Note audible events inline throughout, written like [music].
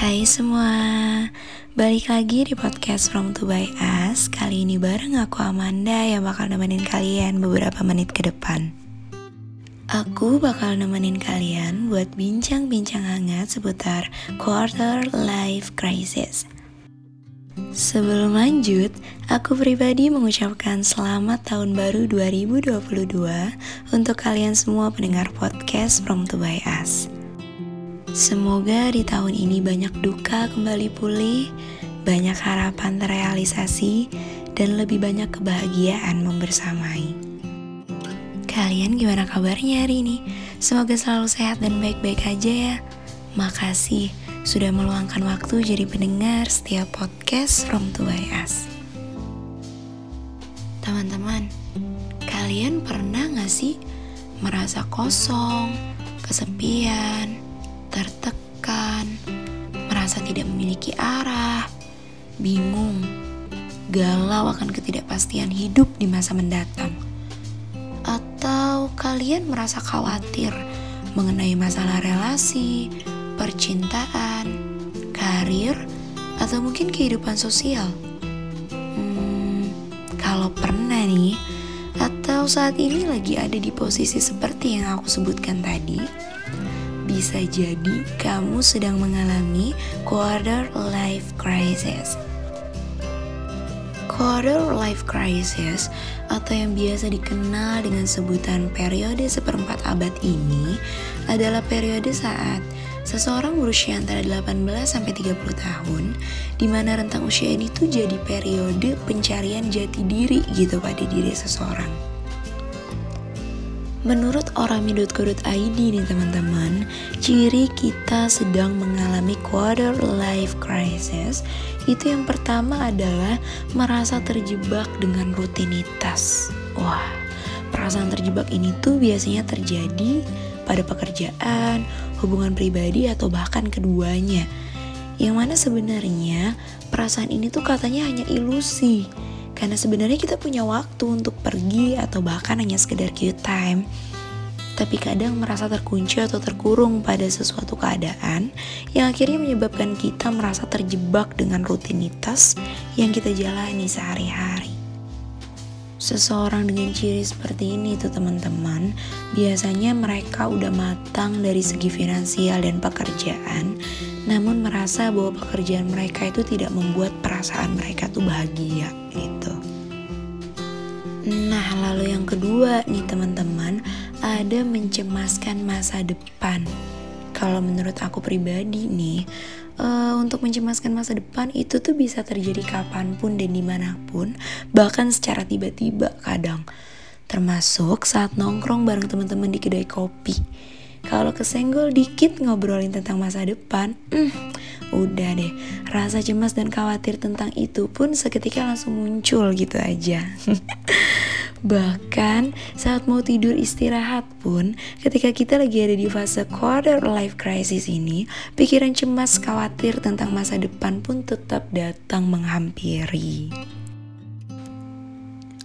Hai semua, balik lagi di podcast From To By Us. Kali ini bareng aku Amanda yang bakal nemenin kalian beberapa menit ke depan. Aku bakal nemenin kalian buat bincang-bincang hangat seputar quarter life crisis. Sebelum lanjut, aku pribadi mengucapkan selamat tahun baru 2022 untuk kalian semua pendengar podcast From To By Us. Semoga di tahun ini banyak duka kembali pulih, banyak harapan terrealisasi, dan lebih banyak kebahagiaan membersamai. Kalian gimana kabarnya hari ini? Semoga selalu sehat dan baik-baik aja ya. Makasih sudah meluangkan waktu jadi pendengar setiap podcast From To By. Teman-teman, kalian pernah gak sih merasa kosong, kesepian, tertekan, merasa tidak memiliki arah, bingung, galau akan ketidakpastian hidup di masa mendatang. Atau kalian merasa khawatir mengenai masalah relasi, percintaan, karir, atau mungkin kehidupan sosial. Hmm, kalau pernah nih, atau saat ini lagi ada di posisi seperti yang aku sebutkan tadi, bisa jadi kamu sedang mengalami quarter life crisis. Quarter life crisis atau yang biasa dikenal dengan sebutan periode seperempat abad ini adalah periode saat seseorang berusia antara 18 sampai 30 tahun di mana rentang usia ini tuh jadi periode pencarian jati diri gitu pada diri seseorang. Menurut orami.co.id nih teman-teman, ciri kita sedang mengalami quarter life crisis itu yang pertama adalah merasa terjebak dengan rutinitas. Wah, perasaan terjebak ini tuh biasanya terjadi pada pekerjaan, hubungan pribadi atau bahkan keduanya. Yang mana sebenarnya perasaan ini tuh katanya hanya ilusi karena sebenarnya kita punya waktu untuk pergi atau bahkan hanya sekedar cute time. Tapi kadang merasa terkunci atau terkurung pada sesuatu keadaan yang akhirnya menyebabkan kita merasa terjebak dengan rutinitas yang kita jalani sehari-hari. Seseorang dengan ciri seperti ini tuh teman-teman Biasanya mereka udah matang dari segi finansial dan pekerjaan Namun merasa bahwa pekerjaan mereka itu tidak membuat perasaan mereka tuh bahagia gitu. Nah lalu yang kedua nih teman-teman Ada mencemaskan masa depan. Kalau menurut aku pribadi nih uh, untuk mencemaskan masa depan itu tuh bisa terjadi kapan pun dan di mana pun, bahkan secara tiba-tiba kadang. Termasuk saat nongkrong bareng teman-teman di kedai kopi. Kalau kesenggol dikit ngobrolin tentang masa depan, hmm, udah deh, rasa cemas dan khawatir tentang itu pun seketika langsung muncul gitu aja. [laughs] Bahkan saat mau tidur istirahat pun, ketika kita lagi ada di fase quarter life crisis ini, pikiran cemas khawatir tentang masa depan pun tetap datang menghampiri.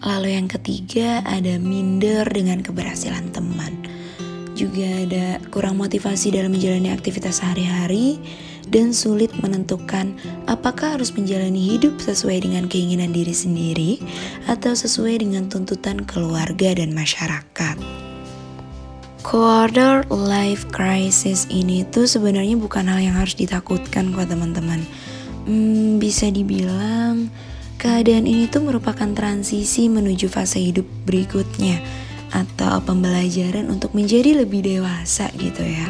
Lalu yang ketiga ada minder dengan keberhasilan teman. Juga ada kurang motivasi dalam menjalani aktivitas sehari-hari, dan sulit menentukan apakah harus menjalani hidup sesuai dengan keinginan diri sendiri atau sesuai dengan tuntutan keluarga dan masyarakat. Quarter life crisis ini tuh sebenarnya bukan hal yang harus ditakutkan kok teman-teman. Hmm, bisa dibilang keadaan ini tuh merupakan transisi menuju fase hidup berikutnya atau pembelajaran untuk menjadi lebih dewasa gitu ya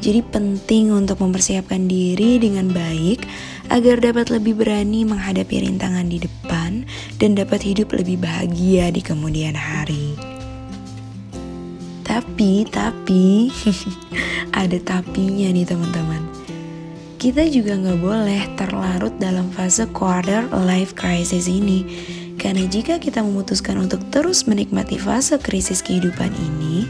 jadi penting untuk mempersiapkan diri dengan baik agar dapat lebih berani menghadapi rintangan di depan dan dapat hidup lebih bahagia di kemudian hari. Tapi, tapi, [laughs] ada tapinya nih teman-teman. Kita juga nggak boleh terlarut dalam fase quarter life crisis ini. Karena jika kita memutuskan untuk terus menikmati fase krisis kehidupan ini,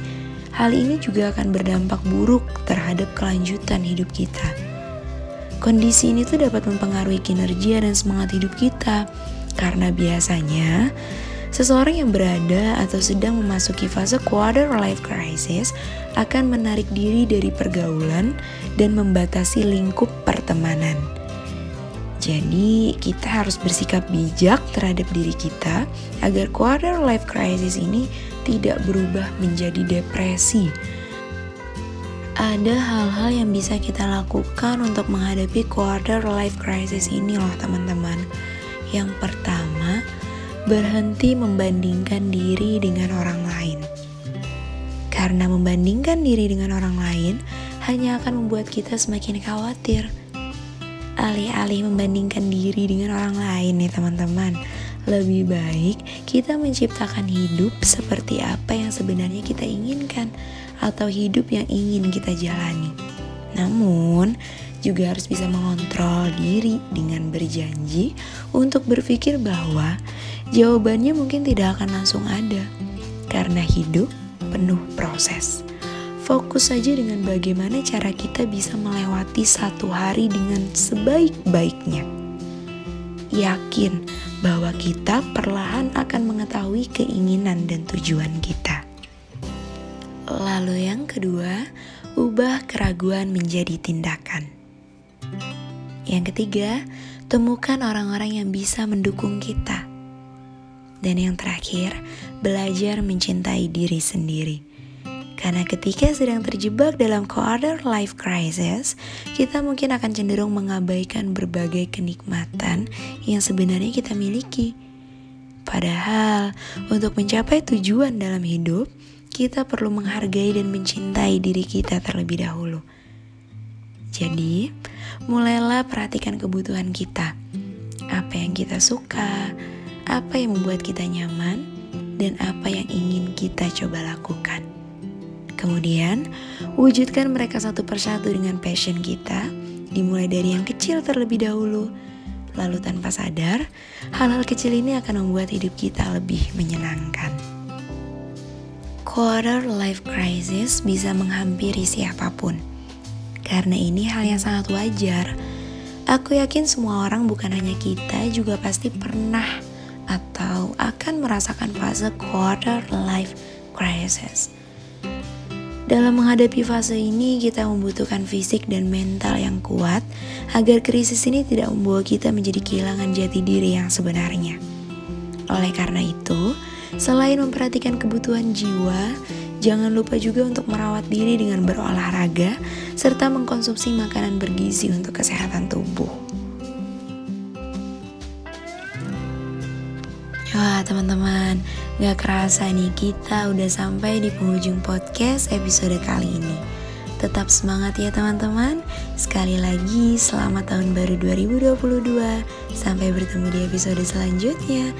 hal ini juga akan berdampak buruk terhadap kelanjutan hidup kita. Kondisi ini tuh dapat mempengaruhi kinerja dan semangat hidup kita, karena biasanya seseorang yang berada atau sedang memasuki fase quarter life crisis akan menarik diri dari pergaulan dan membatasi lingkup pertemanan. Jadi, kita harus bersikap bijak terhadap diri kita agar quarter life crisis ini tidak berubah menjadi depresi. Ada hal-hal yang bisa kita lakukan untuk menghadapi quarter life crisis ini loh teman-teman. Yang pertama, berhenti membandingkan diri dengan orang lain. Karena membandingkan diri dengan orang lain hanya akan membuat kita semakin khawatir alih-alih membandingkan diri dengan orang lain nih teman-teman lebih baik kita menciptakan hidup seperti apa yang sebenarnya kita inginkan atau hidup yang ingin kita jalani namun juga harus bisa mengontrol diri dengan berjanji untuk berpikir bahwa jawabannya mungkin tidak akan langsung ada karena hidup penuh proses. Fokus saja dengan bagaimana cara kita bisa melewati satu hari dengan sebaik-baiknya. Yakin bahwa kita perlahan akan mengetahui keinginan dan tujuan kita. Lalu yang kedua, ubah keraguan menjadi tindakan. Yang ketiga, temukan orang-orang yang bisa mendukung kita. Dan yang terakhir, belajar mencintai diri sendiri. Karena ketika sedang terjebak dalam quarter life crisis, kita mungkin akan cenderung mengabaikan berbagai kenikmatan yang sebenarnya kita miliki. Padahal, untuk mencapai tujuan dalam hidup, kita perlu menghargai dan mencintai diri kita terlebih dahulu. Jadi, mulailah perhatikan kebutuhan kita. Apa yang kita suka, apa yang membuat kita nyaman, dan apa yang ingin kita coba lakukan. Kemudian, wujudkan mereka satu persatu dengan passion kita, dimulai dari yang kecil terlebih dahulu. Lalu tanpa sadar, hal-hal kecil ini akan membuat hidup kita lebih menyenangkan. Quarter life crisis bisa menghampiri siapa pun. Karena ini hal yang sangat wajar. Aku yakin semua orang bukan hanya kita juga pasti pernah atau akan merasakan fase quarter life crisis. Dalam menghadapi fase ini, kita membutuhkan fisik dan mental yang kuat agar krisis ini tidak membawa kita menjadi kehilangan jati diri yang sebenarnya. Oleh karena itu, selain memperhatikan kebutuhan jiwa, jangan lupa juga untuk merawat diri dengan berolahraga serta mengkonsumsi makanan bergizi untuk kesehatan tubuh. Wah teman-teman, gak kerasa nih kita udah sampai di penghujung podcast episode kali ini. Tetap semangat ya teman-teman. Sekali lagi selamat tahun baru 2022. Sampai bertemu di episode selanjutnya.